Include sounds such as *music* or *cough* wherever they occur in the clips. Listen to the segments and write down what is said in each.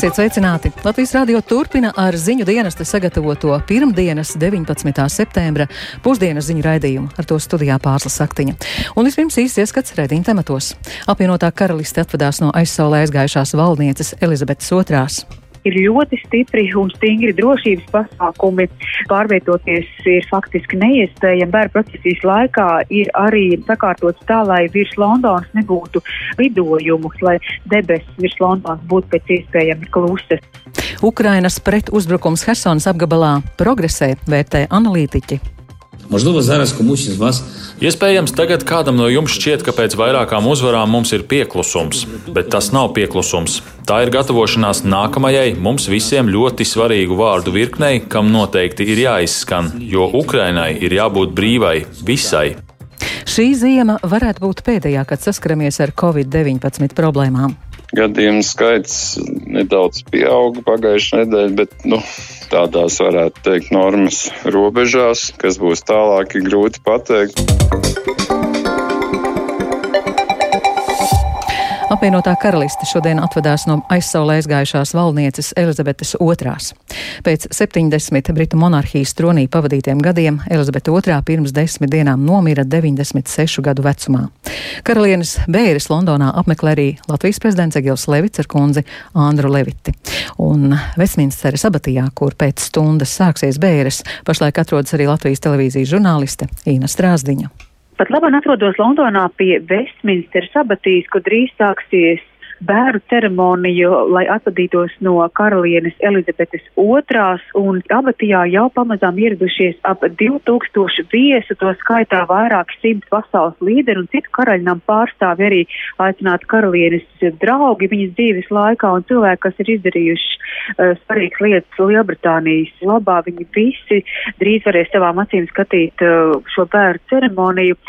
Esiet sveicināti! Latvijas radio turpina ar ziņu dienesta sagatavoto pirmdienas 19. septembra pusdienas ziņu raidījumu. Ar to studijā pārslas saktiņa. Un vispirms īsts ieskats raidījuma tematos. Apvienotā karaliste atvadās no aizsaulē aizgājušās valdnieces Elizabetes II ir ļoti stipri un stingri drošības pasākumi. Pārvietoties ir faktiski neiespējami. Bērnu procesijas laikā ir arī sakārtots tā, lai virs Londonas nebūtu lidojumu, lai debesis virs Londonas būtu pēc iespējami klusas. Ukrainas pretuzbrukums Helsonas apgabalā progresē, vērtē analītiķi. Можливо, зараз комусь із вас Iespējams, tagad kādam no jums šķiet, ka pēc vairākām uzvarām mums ir pieklusums, bet tas nav pieklusums. Tā ir gatavošanās nākamajai mums visiem ļoti svarīgu vārdu virknei, kam noteikti ir jāizskan, jo Ukrainai ir jābūt brīvai visai. Šī ziema varētu būt pēdējā, kad saskaramies ar Covid-19 problēmām. Gadījumu skaits nedaudz pieauga pagājušajā nedēļā, bet nu, tādās varētu teikt normas robežās, kas būs tālāk, ir grūti pateikt. Apvienotā karaliste šodien atvadās no aizsaulē aizgājušās valdnieces Elizabetes II. Pēc 70 Britu monarhijas tronī pavadītiem gadiem Elizabete II pirms desmit dienām nomira 96 gadu vecumā. Karalienes bēres Londonā apmeklē arī Latvijas prezidents Egils Levits ar kundzi Andru Leviti. Un Vestminsteres abatijā, kur pēc stundas sāksies bēres, pašlaik atrodas arī Latvijas televīzijas žurnāliste Īna Strāzdiņa. Pat labāk atrodos Londonā pie Westminsteras abatijas, kur drīz sāksies bērnu ceremoniju, lai atvadītos no karalienes Elizabetes II. Un abatijā jau pamazām ieradušies ap 2000 viesu, to skaitā vairāki simt pasaules līderi un citu karaļnam pārstāvi arī aicināt karalienes draugi viņas dzīves laikā un cilvēki, kas ir izdarījuši uh, svarīgas lietas Lielbritānijas labā. Viņi visi drīz varēs savām acīm skatīt uh, šo bērnu ceremoniju.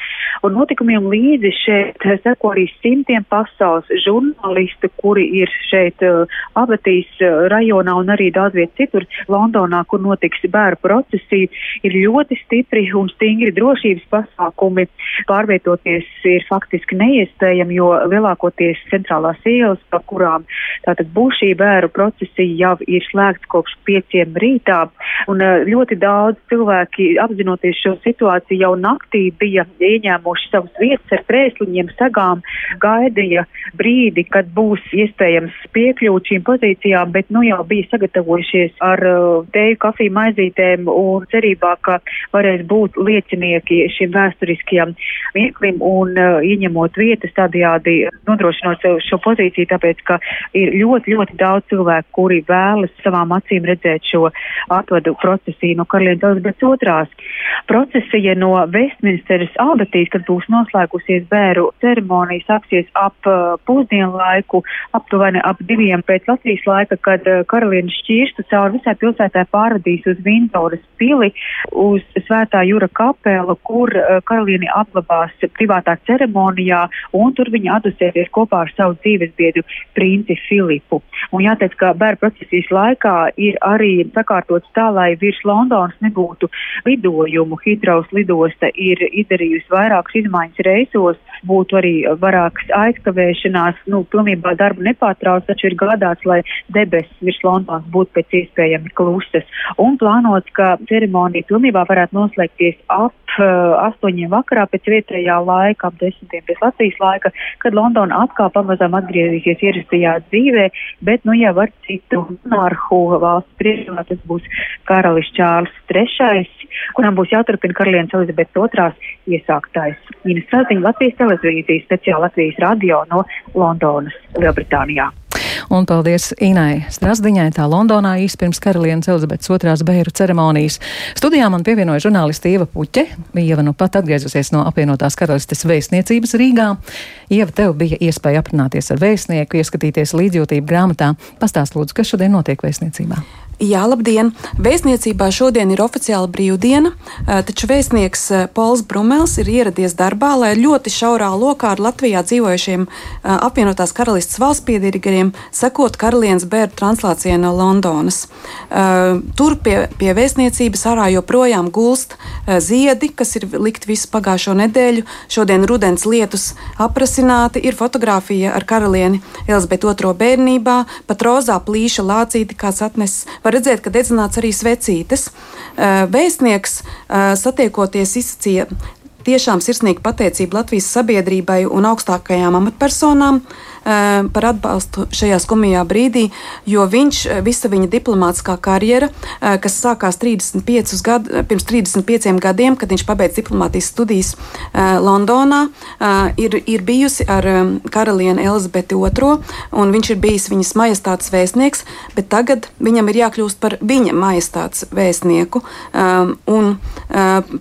Un notikumiem līdzi šeit seko arī simtiem pasaules žurnālisti žurnālisti, kuri ir šeit uh, Abatīs uh, rajonā un arī daudz viet citur Londonā, kur notiks bērnu procesija, ir ļoti stipri un stingri drošības pasākumi. Pārvietoties ir faktiski neiespējami, jo lielākoties centrālās ielas, pa kurām tātad būs šī bērnu procesija, jau ir slēgts kopš pieciem rītā. Un uh, ļoti daudz cilvēki, apzinoties šo situāciju, jau naktī bija ieņēmuši savas vietas ar krēsliņiem, sagām, gaidīja brīdi, kad būs iespējams piekļūt šīm pozīcijām, bet nu jau bija sagatavojušies ar uh, teju, kafiju maizītēm un cerībā, ka varēs būt liecinieki šim vēsturiskajam mirklim un uh, ieņemot vietas tādajādi nodrošinot sev šo pozīciju, tāpēc, ka ir ļoti, ļoti daudz cilvēku, kuri vēlas savām acīm redzēt šo atvadu procesiju no karalienes Elizabetes otrās. Procesija no Westminsteras abatīs, kad būs noslēgusies bēru ceremonija, sāksies ap uh, pusdienu laiku aptuveni ap diviem pēc Latvijas laika, kad uh, karalienes šķirstu cauri visai pilsētā pārvadīs uz Vindoras pili, uz Svētā Jūra kapelu, kur uh, karalieni apglabās privātā ceremonijā, un tur viņa atdusēties kopā ar savu dzīvesbiedru princi Filipu. Un jāteic, ka bērnu procesijas laikā ir arī sakārtots tā, lai virs Londonas nebūtu lidojumu. Hitraus lidosta ir izdarījusi vairākas izmaiņas reisos, būtu arī vairākas aizkavēšanās, nu, pilnībā darbu nepārtrauc, taču ir gādāts, lai debesis virs Londonas būtu pēc iespējami klusas. Un plānots, ka ceremonija pilnībā varētu noslēgties ap uh, astoņiem vakarā pēc vietējā laika, ap desmitiem pēc Latvijas laika, kad Londona atkal pamazām atgriezīsies ierastajā dzīvē, bet nu jau ar citu monarhu valsts priekšā tas būs karalis Čārls III, kuram būs jāturpina karalienes Elizabetes II iesāktais. Ines Saziņa Latvijas televīzijas speciāla Latvijas radio no Londonas. Lielbritānijā. Un paldies Inai Strasdiņai, tā Londonā īsi pirms karalienes Elizabetes otrās bēru ceremonijas. Studijā man pievienoja žurnāliste Ieva Puķe. Ieva nu pat atgriezusies no apvienotās karalistes vēstniecības Rīgā. Ieva, tev bija iespēja aprunāties ar vēstnieku, ieskatīties līdzjūtību grāmatā. Pastāst lūdzu, kas šodien notiek vēstniecībā? Jā, labdien! Vēstniecībā šodien ir oficiāla brīvdiena, taču vēstnieks Pols Brumels ir ieradies darbā, lai ļoti šaurā lokā ar Latvijā dzīvojušiem apvienotās karalistas valsts piedīgajiem sekot karalienes bērnu translācijai no Londonas. Tur pie, pie vēstniecības ārā joprojām gulst ziedi, kas ir likt visu pagājušo nedēļu. Šodien rudens lietus aprasināti, ir fotografija ar karalieni Elizabeti II bērnībā, pat rozā plīša lācīti kāds atnesis var redzēt, ka dedzināts arī svecītes. Vēstnieks satiekoties izsacīja tiešām sirsnīgu pateicību Latvijas sabiedrībai un augstākajām amatpersonām par atbalstu šajā skumjā brīdī, jo viņš, eh, visa viņa diplomātiskā karjera, eh, kas sākās 35 gadu, pirms 35 gadiem, kad viņš pabeidza diplomātijas studijas Londonā, ir, ir bijusi ar karalieni Elizabeti II, un viņš ir bijis viņas majestātes vēstnieks, bet tagad viņam ir jākļūst par viņa majestātes vēstnieku. Un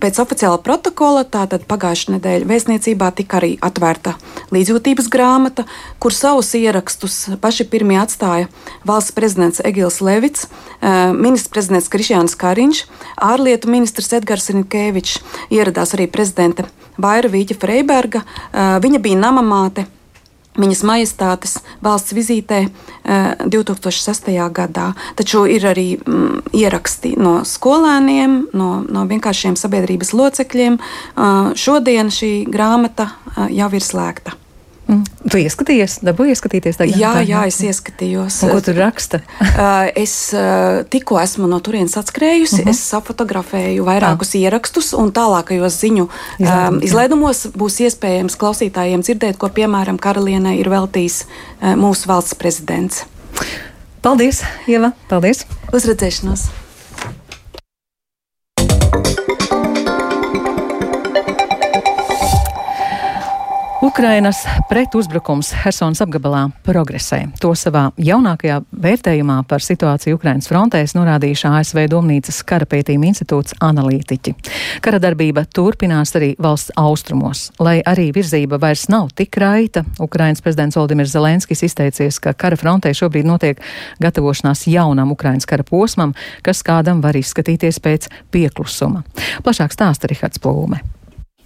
pēc oficiāla protokola, tātad pagājušā nedēļa vēstniecībā tika arī atvērta līdzjūtības grāmata, kur kur savus ierakstus paši pirmie atstāja valsts prezidents Egils Levits, eh, ministrs prezidents Krišjāns Kariņš, ārlietu ministrs Edgars Rinkēvičs, ieradās arī prezidente Vaira Vīķa Freiberga. Eh, viņa bija namamāte. Viņas majestātes valsts vizītē uh, 2006. gadā. Taču ir arī mm, ieraksti no skolēniem, no, no vienkāršiem sabiedrības locekļiem. Šodien šī grāmata jau ir slēgta. Mm. Tu ieskatījies, dabūji ieskatīties tagad? Jā, jā, es ieskatījos. Un ko tur raksta? *laughs* Uh, es uh, tikko esmu no turienes atskrējusi, uh mhm. -huh. es sapfotografēju vairākus ah. ierakstus, un tālākajos ziņu um, izlaidumos būs iespējams klausītājiem dzirdēt, ko piemēram karalienei ir veltījis mūsu valsts prezidents. Paldies, Ieva! Paldies! Uz Ukrainas pretuzbrukums Helsonas apgabalā progresē. To savā jaunākajā vērtējumā par situāciju Ukrainas frontēs norādījuši ASV Domnīcas kara pētījuma institūts analītiķi. Kara darbība turpinās arī valsts austrumos. Lai arī virzība vairs nav tik raita, Ukrainas prezidents Valdimirs Zelenskis izteicies, ka kara frontē šobrīd notiek gatavošanās jaunam Ukrainas kara posmam, kas kādam var izskatīties pēc pieklusuma. Plašāk stāsta Rihards Plūme.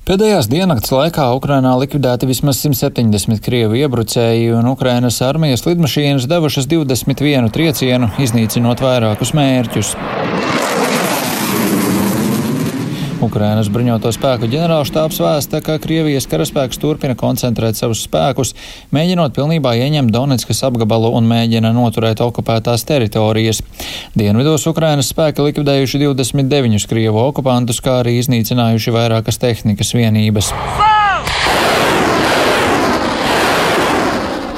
Pēdējās diennakts laikā Ukrainā likvidēti vismaz 170 krievu iebrucēji, un Ukrainas armijas lidmašīnas devušas 21 triecienu, iznīcinot vairākus mērķus. Ukrainas bruņoto spēku ģenerālštāps vēsta, ka Krievijas karaspēks turpina koncentrēt savus spēkus, mēģinot pilnībā ieņemt Donetskas apgabalu un mēģina noturēt okupētās teritorijas. Dienvidos Ukrainas spēki likvidējuši 29 Krievu okupantus, kā arī iznīcinājuši vairākas tehnikas vienības. Fā!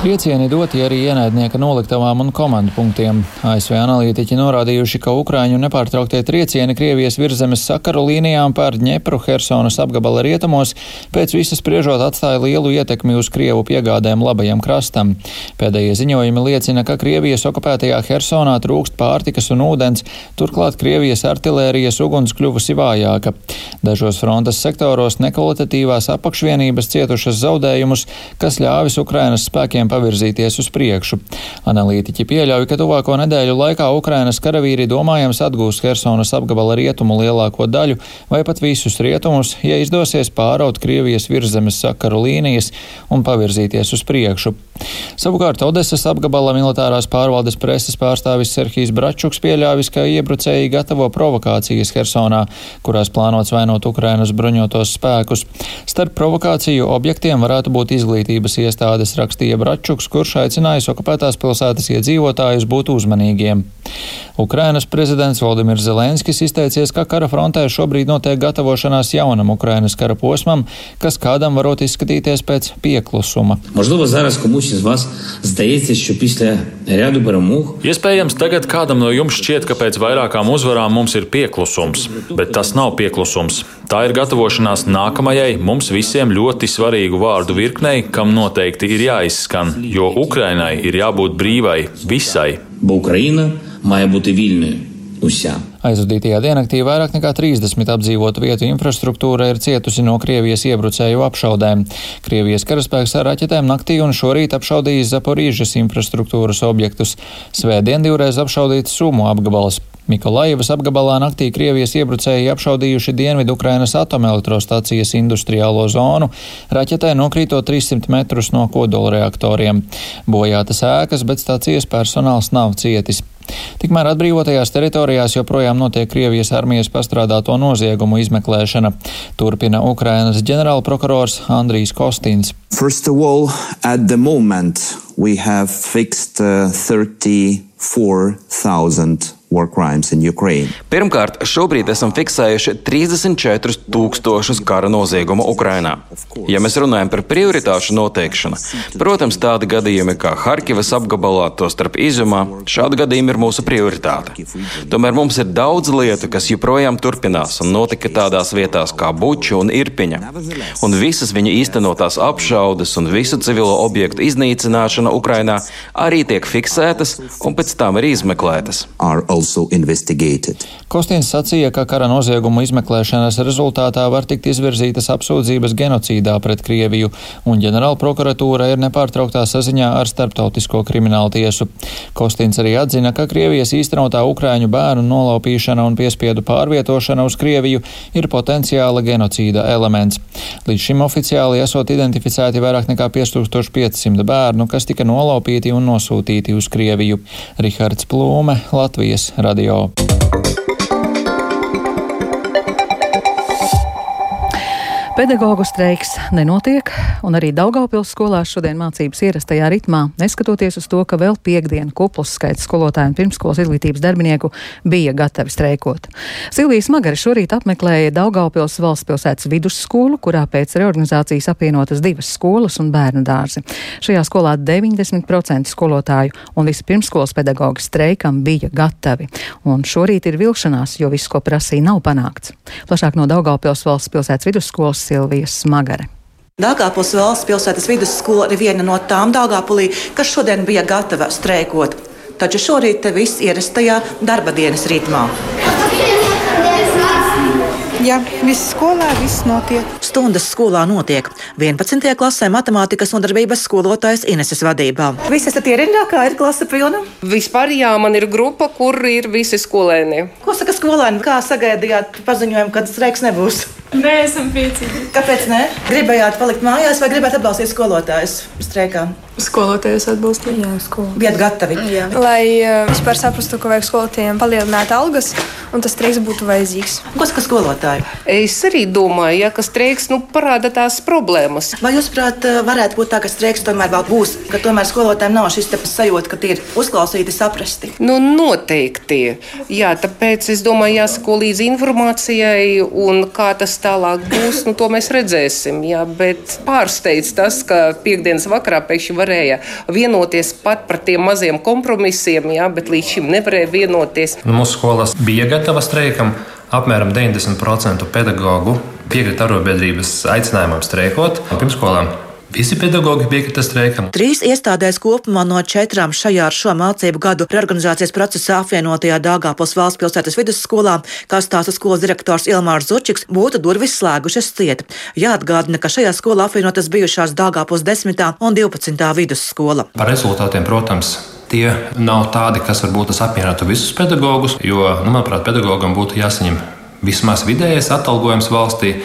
Triecieni doti arī ienaidnieka noliktavām un komandu punktiem. ASV analītiķi norādījuši, ka Ukrāņu nepārtrauktie triecieni Krievijas virzemes sakaru līnijām pār Dņepru Hersonas apgabala rietumos pēc visas spriežot atstāja lielu ietekmi uz Krievu piegādēm labajam krastam. Pēdējie ziņojumi liecina, ka Krievijas okupētajā Hersonā trūkst pārtikas un ūdens, turklāt Krievijas artilērijas uguns kļuvusi vājāka. Dažos frontes sektoros nekvalitatīvās apakšvienības cietušas zaudējumus, kas ļāvis Ukrainas spēkiem pavirzīties uz priekšu. Analītiķi pieļauj, ka tuvāko nedēļu laikā Ukrainas karavīri domājams atgūs Hersonas apgabala rietumu lielāko daļu vai pat visus rietumus, ja izdosies pāraut Krievijas virzemes sakaru līnijas un pavirzīties uz priekšu. Savukārt Odesas apgabala militārās pārvaldes preses pārstāvis Serhijas Bračuks pieļāvis, ka iebrucēji gatavo provokācijas Hersonā, kurās plānots vainot Ukrainas bruņotos spēkus. Starp provokāciju objektiem varētu būt izglītības iestādes, rakstīja Bračuks, Kovačuks, kurš aicinājis okupētās pilsētas iedzīvotājus būt uzmanīgiem. Ukrainas prezidents Valdimirs Zelenskis izteicies, ka kara frontē šobrīd notiek gatavošanās jaunam Ukrainas kara posmam, kas kādam varot izskatīties pēc pieklusuma. Iespējams, tagad kādam no jums šķiet, ka pēc vairākām uzvarām mums ir pieklusums, bet tas nav pieklusums. Tā ir gatavošanās nākamajai mums visiem ļoti svarīgu vārdu virknei, kam noteikti ir jāizskan. Maidānu, jo Ukrainai ir jābūt brīvai visai. Ukraina māja būt viļņa uzsā. Aizvadītajā diennaktī vairāk nekā 30 apdzīvotu vietu infrastruktūra ir cietusi no Krievijas iebrucēju apšaudēm. Krievijas karaspēks ar raķetēm naktī un šorīt apšaudījis Zaporīžas infrastruktūras objektus. Svētdien divreiz apšaudīts Sumu apgabals. Mikolaivas apgabalā naktī Krievijas iebrucēji apšaudījuši Dienvidu Ukrainas atomelektrostacijas industriālo zonu, raķetē nokrītot 300 metrus no kodolreaktoriem. Bojātas ēkas, bet stācijas personāls nav cietis. Tikmēr atbrīvotajās teritorijās joprojām notiek Krievijas armijas pastrādāto noziegumu izmeklēšana, turpina Ukrainas ģenerālprokurors Andrijs Kostins. First of all, at the moment we have fixed uh, 34,000 Pirmkārt, šobrīd esam fiksējuši 34 tūkstošus kara noziegumu Ukrainā. Ja mēs runājam par prioritāšu noteikšanu, protams, tādi gadījumi kā Harkivas apgabalā, to starp izjumā, šādi gadījumi ir mūsu prioritāte. Tomēr mums ir daudz lietu, kas joprojām turpinās un notika tādās vietās kā Buča un Irpiņa. Un visas viņa īstenotās apšaudes un visu civilo objektu iznīcināšana Ukrainā arī tiek fiksētas un pēc tam arī izmeklētas also investigated. Kostins sacīja, ka kara noziegumu izmeklēšanas rezultātā var tikt izvirzītas apsūdzības genocīdā pret Krieviju, un ģenerāla prokuratūra ir nepārtrauktā saziņā ar starptautisko kriminālu tiesu. Kostins arī atzina, ka Krievijas īstenotā Ukrāņu bērnu nolaupīšana un piespiedu pārvietošana uz Krieviju ir potenciāla genocīda elements. Līdz šim oficiāli esot identificēti vairāk nekā 5500 bērnu, kas tika nolaupīti un nosūtīti uz Krieviju. Rihards Plūme, Latvijas radio. Pedagoģu streiks nenotiek, un arī Daugaupils skolās šodien mācības ierastajā ritmā, neskatoties uz to, ka vēl piekdienu kuplus skaits skolotāju un pirmskolas izglītības darbinieku bija gatavi streikot. Silvijas Magara šorīt apmeklēja Daugaupils valsts pilsētas vidusskolu, kurā pēc reorganizācijas apvienotas divas skolas un bērnu dārzi. Šajā skolā 90% skolotāju un visi pirmskolas pedagoģi streikam bija gatavi, un šorīt ir vilšanās, jo viss, ko prasīja, nav panākts. Plašāk no Daugaupils valsts pilsētas vidusskolas Silvijas Smagare. Dāngāpils valsts pilsētas vidusskola ir viena no tām Dāngāpulī, kas šodien bija gatava streikot. Taču šorīt te viss ierastajā darba dienas ritmā. Jā, viss skolā, viss notiek. Stundas skolā notiek. 11. klasē matemātikas nodarbības skolotājs Ineses vadībā. Visi esat ierindā, kā ir klase pilna? Vispār jā, man ir grupa, kur ir visi skolēni. Ko saka skolēni? Kā sagaidījāt paziņojumu, kad streiks nebūs? Neesam priecīgi. Kāpēc ne? Gribējāt palikt mājās vai gribējāt atbalstīt skolotājus streikā? Skolotājus atbalstīt, jā, skolu. Bijat gatavi? Jā. Lai uh, vispār saprastu, ka vajag skolotājiem palielināt algas, un tas streiks būtu vajadzīgs. Ko saka skolotāji? Es arī domāju, ja, ka streiks nu, parāda tās problēmas. Vai jūs, prāt, varētu būt tā, ka streiks tomēr vēl būs, ka tomēr skolotājiem nav šis sajūta, ka tie ir uzklausīti, saprasti? Nu, noteikti. Jā, tāpēc es domāju, jāsako līdz informācijai un kā tas kas tālāk būs, nu, to mēs redzēsim. Jā, bet pārsteidz tas, ka piekdienas vakarā pēkšņi varēja vienoties pat par tiem maziem kompromisiem, jā, bet līdz šim nevarēja vienoties. Nu, mūsu skolas bija gatava streikam. Apmēram 90% pedagoģu piekrita arotbiedrības aicinājumam streikot. Pirmskolām Visi pedagoģi piekrita streikam. Trīs iestādēs kopumā no četrām šajā ar šo mācību gadu reorganizācijas procesā apvienotajā Dāngāpils valsts pilsētas vidusskolā, kā stāsta skolas direktors Ilmārs Zučiks, būtu durvis slēgušas ciet. Jāatgādina, ka šajā skolā apvienotas bijušās Dāngāpils 10. un 12. vidusskola. Par rezultātiem, protams, tie nav tādi, kas varbūt apmierinātu visus pedagogus, jo, nu, manuprāt, pedagogam būtu jāsaņem vismaz vidējais atalgojums valstī.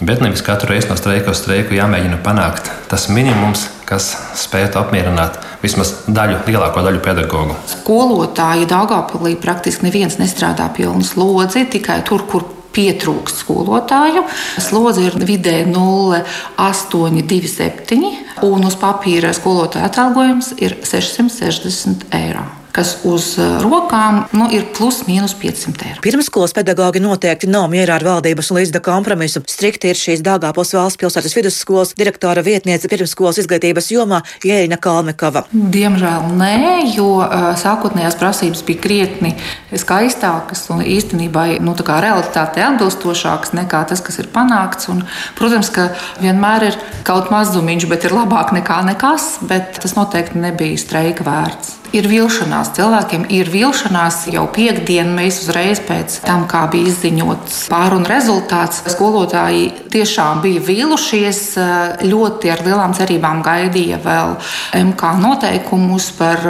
Bet nevis katru reizi no streika uz streiku jāmēģina panākt tas minimums, kas spētu apmierināt vismaz daļu, lielāko daļu pedagoģu. Skolotāji Dāngāpilī praktiski neviens nestrādā pilnu slodzi, tikai tur, kur pietrūkst skolotāju. Slodze ir vidē 0,827, un uz papīra skolotāja atalgojums ir 660 eiro kas uz eh, rokām nu, ir plus mīnus 500 eiro. Pirmskolas pedagoģi noteikti nav mierā ar valdības un līdzda kompromisu. Strikti ir šīs Dāngāpos valsts pilsētas vidusskolas direktora vietniece pirmskolas izglītības jomā Jēna Kalmekava. Diemžēl nē, jo uh, sākotnējās prasības bija krietni skaistākas un īstenībā nu, realitātei atbilstošākas nekā tas, kas ir panākts. Un, protams, ka vienmēr ir kaut mazumiņš, bet ir labāk nekā nekas, bet tas noteikti nebija streika vērts ir vilšanās. Cilvēkiem ir vilšanās jau piekdienu. Mēs uzreiz pēc tam, kā bija izziņots pārunu rezultāts, skolotāji tiešām bija vīlušies. Ļoti ar lielām cerībām gaidīja vēl MK noteikumus par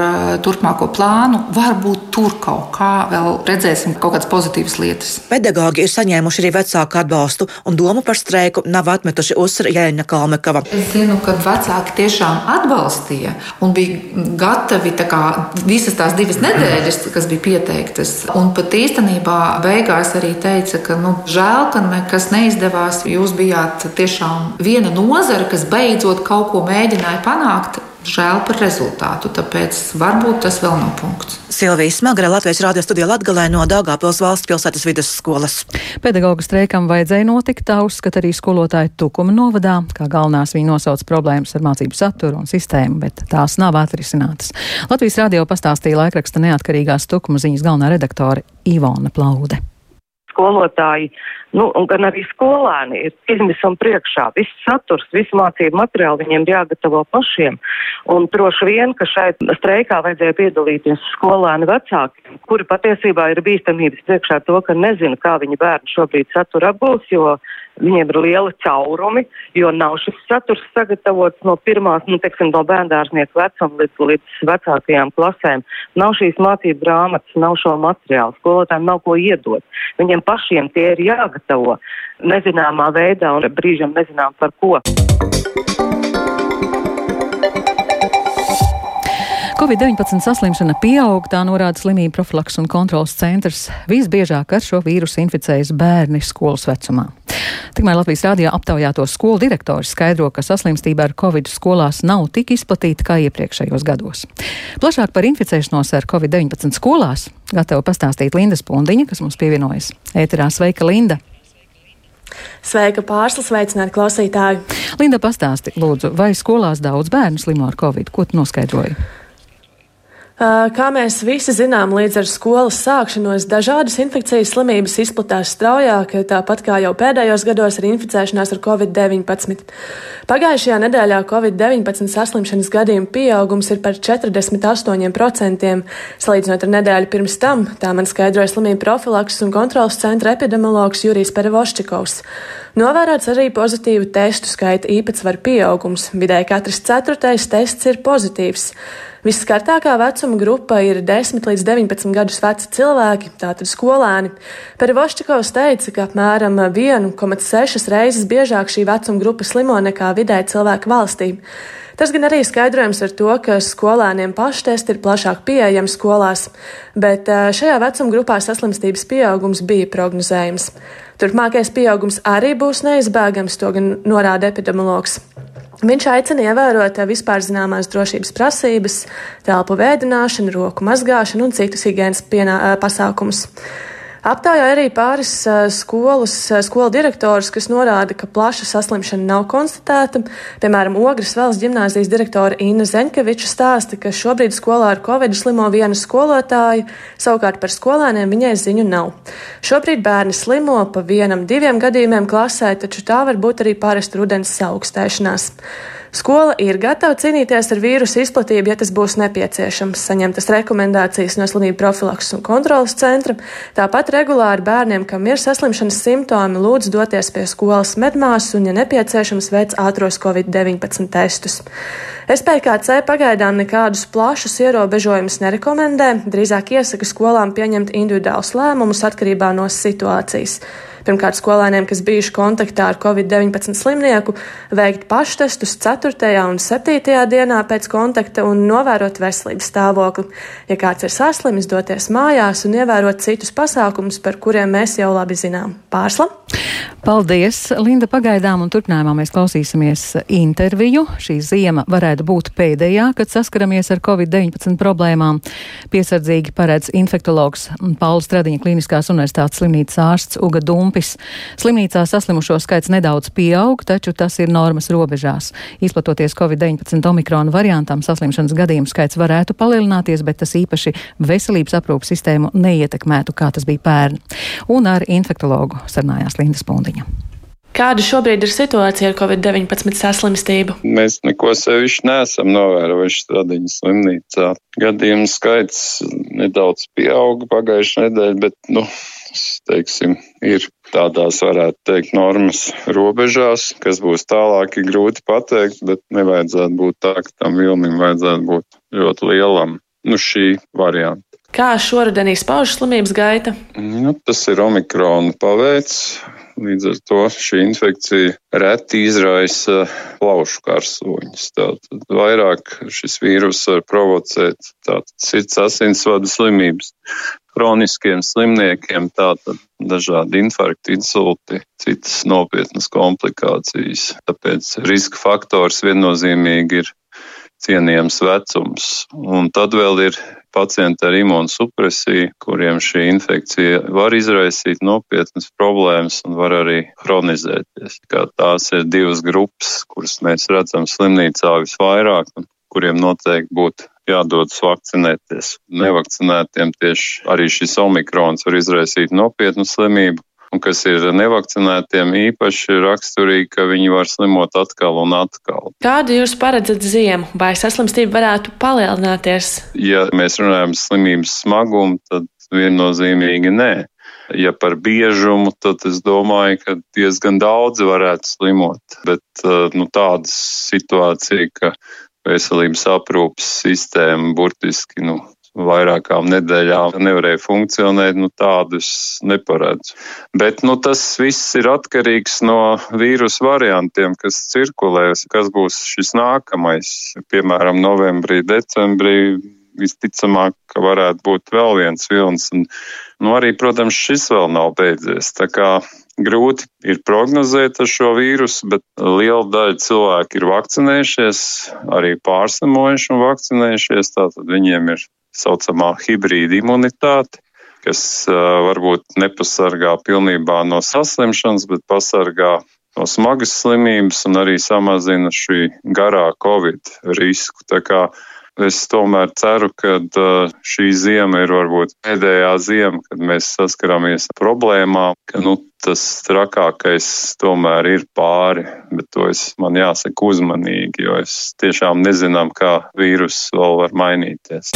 turpmāko plānu. Varbūt tur kaut kā vēl redzēsim kaut kādas pozitīvas lietas. Pedagogi ir saņēmuši arī vecāku atbalstu, un domu par streiku nav atmetuši uzsver Jēna Kalmekava. Es zinu, ka vecāki tiešām atbalstīja un bija gatavi tā kā visas tās divas nedēļas, kas bija pieteiktas. Un pat īstenībā beigās arī teica, ka nu, žēl, ka nekas neizdevās. Jūs bijāt tiešām viena nozara, kas beidzot kaut ko mēģināja panākt žēl par rezultātu, tāpēc varbūt tas vēl nav punkts. Silvija Smagra, Latvijas Rādio studijā Latgalē no Dāngāpils valsts pilsētas vidusskolas. Pedagoģa streikam vajadzēja notikt, tā uzskata arī skolotāji Tukuma novadā, kā galvenās viņa nosauc problēmas ar mācību saturu un sistēmu, bet tās nav atrisinātas. Latvijas Rādio pastāstīja laikraksta neatkarīgās Tukuma ziņas galvenā redaktore Ivona Plaude skolotāji, nu, gan arī skolēni ir izmisuma priekšā. Viss saturs, visu mācību materiālu viņiem jāgatavo pašiem. Un droši vien, ka šeit streikā vajadzēja piedalīties skolēni vecāki, kuri patiesībā ir bīstamības priekšā to, ka nezina, kā viņa bērni šobrīd satura apgūs, jo Viņiem ir liela caurumi, jo nav šis saturs sagatavots no pirmās, nu, teiksim, no bērndārznieku vecuma līdz, līdz vecākajām klasēm. Nav šīs mācību grāmatas, nav šo materiālu, skolotājiem nav ko iedot. Viņiem pašiem tie ir jāgatavo nezināmā veidā un brīžam nezinām par ko. Covid-19 saslimšana pieaug, tā norāda slimību profilaks un kontrolas centrs. Visbiežāk ar šo vīrusu inficējas bērni skolas vecumā. Tikmēr Latvijas rādījā aptaujāto skolu direktori skaidro, ka saslimstība ar covid skolās nav tik izplatīta kā iepriekšējos gados. Plašāk par inficēšanos ar covid-19 skolās gatava pastāstīt Linda Spundiņa, kas mums pievienojas. Ēterā sveika Linda! Sveika, pārslas, sveicināti klausītāji! Linda, pastāsti, lūdzu, vai skolās daudz bērnu slimo ar covid? Ko tu noskaidroji? Kā mēs visi zinām, līdz ar skolas sākšanos dažādas infekcijas slimības izplatās straujāk, tāpat kā jau pēdējos gados ar inficēšanās ar covid-19. Pagājušajā nedēļā covid-19 saslimšanas gadījumu pieaugums ir par 48%, salīdzinot ar nedēļu pirms tam, tā man skaidroja slimību profilaks un kontrolas centra epidemiologs Jurijs Perevoščikovs. Novērots arī pozitīvu testu skaita īpatsvaru pieaugums, vidēji katrs ceturtais tests ir pozitīvs. Visskartākā vecuma grupa ir 10 līdz 19 gadus veci cilvēki, tātad skolēni. Perivošķikovs teica, ka apmēram 1,6 reizes biežāk šī vecuma grupa slimo nekā vidēji cilvēki valstī. Tas gan arī skaidrojams ar to, ka skolēniem paštesti ir plašāk pieejami skolās, bet šajā vecuma grupā saslimstības pieaugums bija prognozējams. Turpmākais pieaugums arī būs neizbēgams, to gan norāda epidemiologs. Viņš aicina ievērot vispār zināmās drošības prasības, telpu vēdināšanu, roku mazgāšanu un citus higiēnas pasākumus. Aptājā arī pāris skolas, skolu direktorus, kas norāda, ka plaša saslimšana nav konstatēta. Piemēram, Ogres valsts ģimnāzijas direktore Inna Zeņkeviča stāsta, ka šobrīd skolā ar covid slimo viena skolotāja, savukārt par skolēniem viņai ziņu nav. Šobrīd bērni slimo pa vienam, diviem gadījumiem klasē, taču tā var būt arī parasta rudens augstēšanās. Skola ir gatava cīnīties ar vīrusu izplatību, ja tas būs nepieciešams, saņemtas rekomendācijas no slimību profilaks un kontrolas centra. Tāpat regulāri bērniem, kam ir saslimšanas simptomi, lūdz doties pie skolas medmās un, ja nepieciešams, veic ātros COVID-19 testus. SPKC pagaidām nekādus plašus ierobežojumus nerekomendē, drīzāk iesaka skolām pieņemt individuālus lēmumus atkarībā no situācijas. Pirmkārt, skolēniem, kas bijuši kontaktā ar covid-19 slimnieku, veikt paštestus 4. un 7. dienā pēc kontakta un novērot veselības stāvokli. Ja kāds ir saslimis, doties mājās un ievērot citus pasākumus, par kuriem mēs jau labi zinām. Pārsla! Paldies, Linda, pagaidām un turpinājumā mēs klausīsimies interviju. Šī ziema varētu būt pēdējā, kad saskaramies ar covid-19 problēmām. Piesardzīgi paredz infektologs Pauls Stradiņa Kliniskās universitātes slimnīcas ārsts Uga Dumpis. Slimnīcā saslimušo skaits nedaudz pieaug, taču tas ir normas robežās. Izplatoties covid-19 omikrona variantam, saslimšanas gadījumu skaits varētu palielināties, bet tas īpaši veselības aprūpas sistēmu neietekmētu, kā tas bija pērn. Un ar infektologu sarunājās Linda Spundiņa. Kāda šobrīd ir situācija ar covid-19 saslimstību? Mēs neko sevišķi neesam novērojuši Stradiņas slimnīcā. Gadījumu skaits nedaudz pieauga pagājušajā nedēļā, bet, nu, teiksim, ir tādās, varētu teikt, normas robežās, kas būs tālāk, ir grūti pateikt, bet nevajadzētu būt tā, ka tam vilnim vajadzētu būt ļoti lielam. Nu, šī varianta. Kā šorudenī spauž slimības gaita? Nu, tas ir omikrona paveids. Līdz ar to šī infekcija reti izraisa plaušu karsoņus. Tātad vairāk šis vīrus var provocēt tātad sirds asinsvadu slimības kroniskiem slimniekiem, tātad dažādi infarkti, insulti, citas nopietnas komplikācijas. Tāpēc riska faktors viennozīmīgi ir cienījams vecums. Un tad vēl ir pacienti ar imunsupresiju, kuriem šī infekcija var izraisīt nopietnas problēmas un var arī chronizēties. Kā tās ir divas grupas, kuras mēs redzam slimnīcā visvairāk un kuriem noteikti būtu jādodas vakcinēties. Nevakcinētiem tieši arī šis omikrons var izraisīt nopietnu slimību, un kas ir nevakcinētiem īpaši raksturīgi, ka viņi var slimot atkal un atkal. Kādu jūs paredzat ziemu, vai saslimstība varētu palielināties? Ja mēs runājam par slimības smagumu, tad viennozīmīgi nē. Ja par biežumu, tad es domāju, ka diezgan daudzi varētu slimot. Bet uh, nu, tāda situācija, ka veselības aprūpas sistēma burtiski nu, vairākām nedēļām nevarēja funkcionēt, nu tādus neparedzu. Bet nu, tas viss ir atkarīgs no vīrusu variantiem, kas cirkulē, kas būs šis nākamais. Piemēram, novembrī, decembrī visticamāk, ka varētu būt vēl viens vilnis. Un, nu, arī, protams, šis vēl nav beidzies. Tā kā grūti ir prognozēt ar šo vīrusu, bet liela daļa cilvēku ir vakcinējušies, arī pārslimojuši un vakcinējušies. Tātad viņiem ir saucamā hibrīda imunitāte, kas varbūt nepasargā pilnībā no saslimšanas, bet pasargā no smagas slimības un arī samazina šī garā covid risku. Tā kā es tomēr ceru, ka šī ziema ir varbūt pēdējā ziema, kad mēs saskaramies ar problēmām, ka nu, tas trakākais tomēr ir pāri, bet to es man jāsaka uzmanīgi, jo es tiešām nezinām, kā vīrus vēl var mainīties.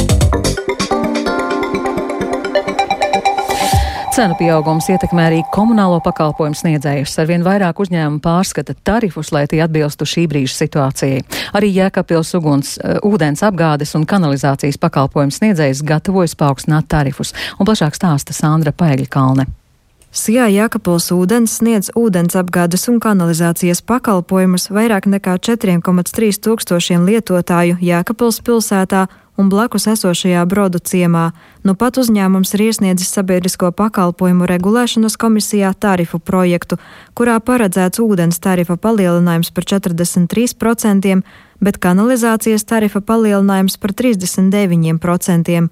Cenu pieaugums ietekmē arī komunālo pakalpojumu sniedzējus. Arvien vairāk uzņēmumu pārskata tarifus, lai tie atbilstu šī brīža situācijai. Arī Jēkabpils uguns, uh, ūdens apgādes un kanalizācijas pakalpojumu sniedzējs gatavojas paaugstināt tarifus. Un plašāk stāsta Sandra Paegļa Kalne. Sijā Jākapils ūdens sniedz ūdens apgādes un kanalizācijas pakalpojumus vairāk nekā 4,3 tūkstošiem lietotāju Jākapils pilsētā un blakus esošajā brodu ciemā. Nu pat uzņēmums ir iesniedzis sabiedrisko pakalpojumu regulēšanas komisijā tarifu projektu, kurā paredzēts ūdens tarifa palielinājums par 43%, bet kanalizācijas tarifa palielinājums par 39%.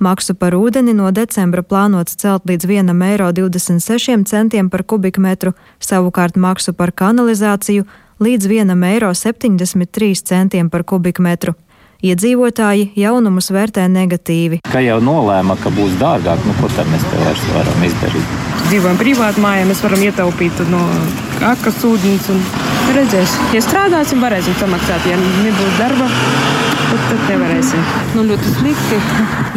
Maksu par ūdeni no decembra plānots celt līdz 1,26 eiro par kubikmetru, savukārt maksu par kanalizāciju līdz 1,73 eiro par kubikmetru. Iedzīvotāji jaunumus vērtē negatīvi. Kā jau nolēma, ka būs dārgāk, nu, ko tad mēs te vairs varam izdarīt? Dzīvojam privāti mājā, mēs varam ietaupīt no akas ūdens un redzēs. Ja strādāsim, varēsim samaksāt. Ja nebūs darba, tad nevarēsim. Nu, ļoti slikti.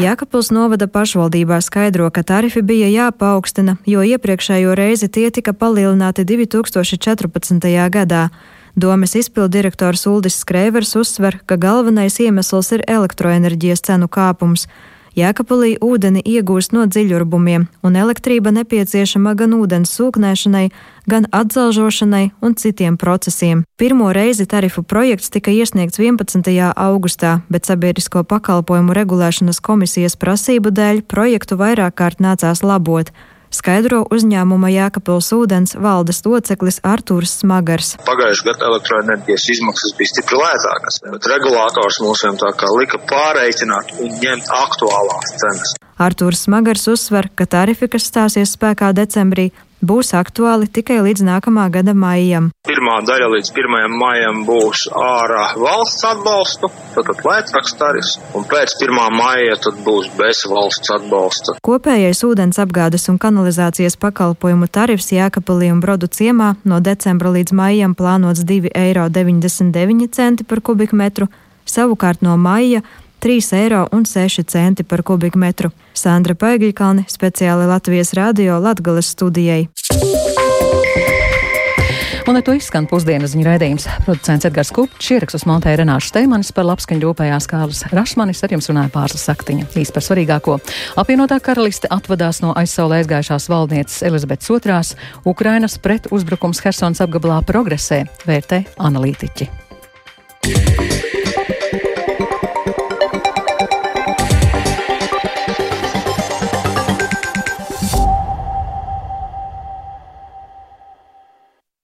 Jākapils novada pašvaldībā skaidro, ka tarifi bija jāpaukstina, jo iepriekšējo reizi tie tika palielināti 2014. gadā. Domes izpildirektors Uldis Skrēvers uzsver, ka galvenais iemesls ir elektroenerģijas cenu kāpums. Jēkabulī ūdeni iegūst no dziļurbumiem, un elektrība nepieciešama gan ūdens sūknēšanai, gan atzelžošanai un citiem procesiem. Pirmo reizi tarifu projekts tika iesniegts 11. augustā, bet sabiedrisko pakalpojumu regulēšanas komisijas prasību dēļ projektu vairāk kārt nācās labot skaidro uzņēmuma Jēkabils ūdens valdes loceklis Artūrs Smagars. Pagājušajā gadā elektroenerģijas izmaksas bija stipri lētākas, bet regulators mums tā kā lika pārreikināt un ņemt aktuālās cenas. Artūrs Smagars uzsver, ka tarifi, kas stāsies spēkā decembrī, būs aktuāli tikai līdz nākamā gada maijam. Pirmā daļa līdz 1. maijam būs ārā valsts atbalstu, tad lētāks tarifs, un pēc 1. maija tad būs bez valsts atbalsta. Kopējais ūdens apgādes un kanalizācijas pakalpojumu tarifs Jēkabulī un Brodu ciemā no decembra līdz maijam plānots 2,99 eiro par kubikmetru, savukārt no maija 3,06 eiro par kubikmetru. Sandra Paigļkalne speciāli Latvijas radio Latgales studijai. Un ar to izskan pusdienas ziņu raidījums. Producents Edgars Kupčs, ierakstus montēja Renāša Steimanis par labskaņu rūpējās Kārlis Rašmanis, ar jums runāja pārslas saktiņa. Īsti par svarīgāko. Apvienotā karaliste atvadās no aizsaulē aizgājušās valdnieces Elizabetes II. Ukrainas pret uzbrukums Helsonas apgabalā progresē, vērtē analītiķi.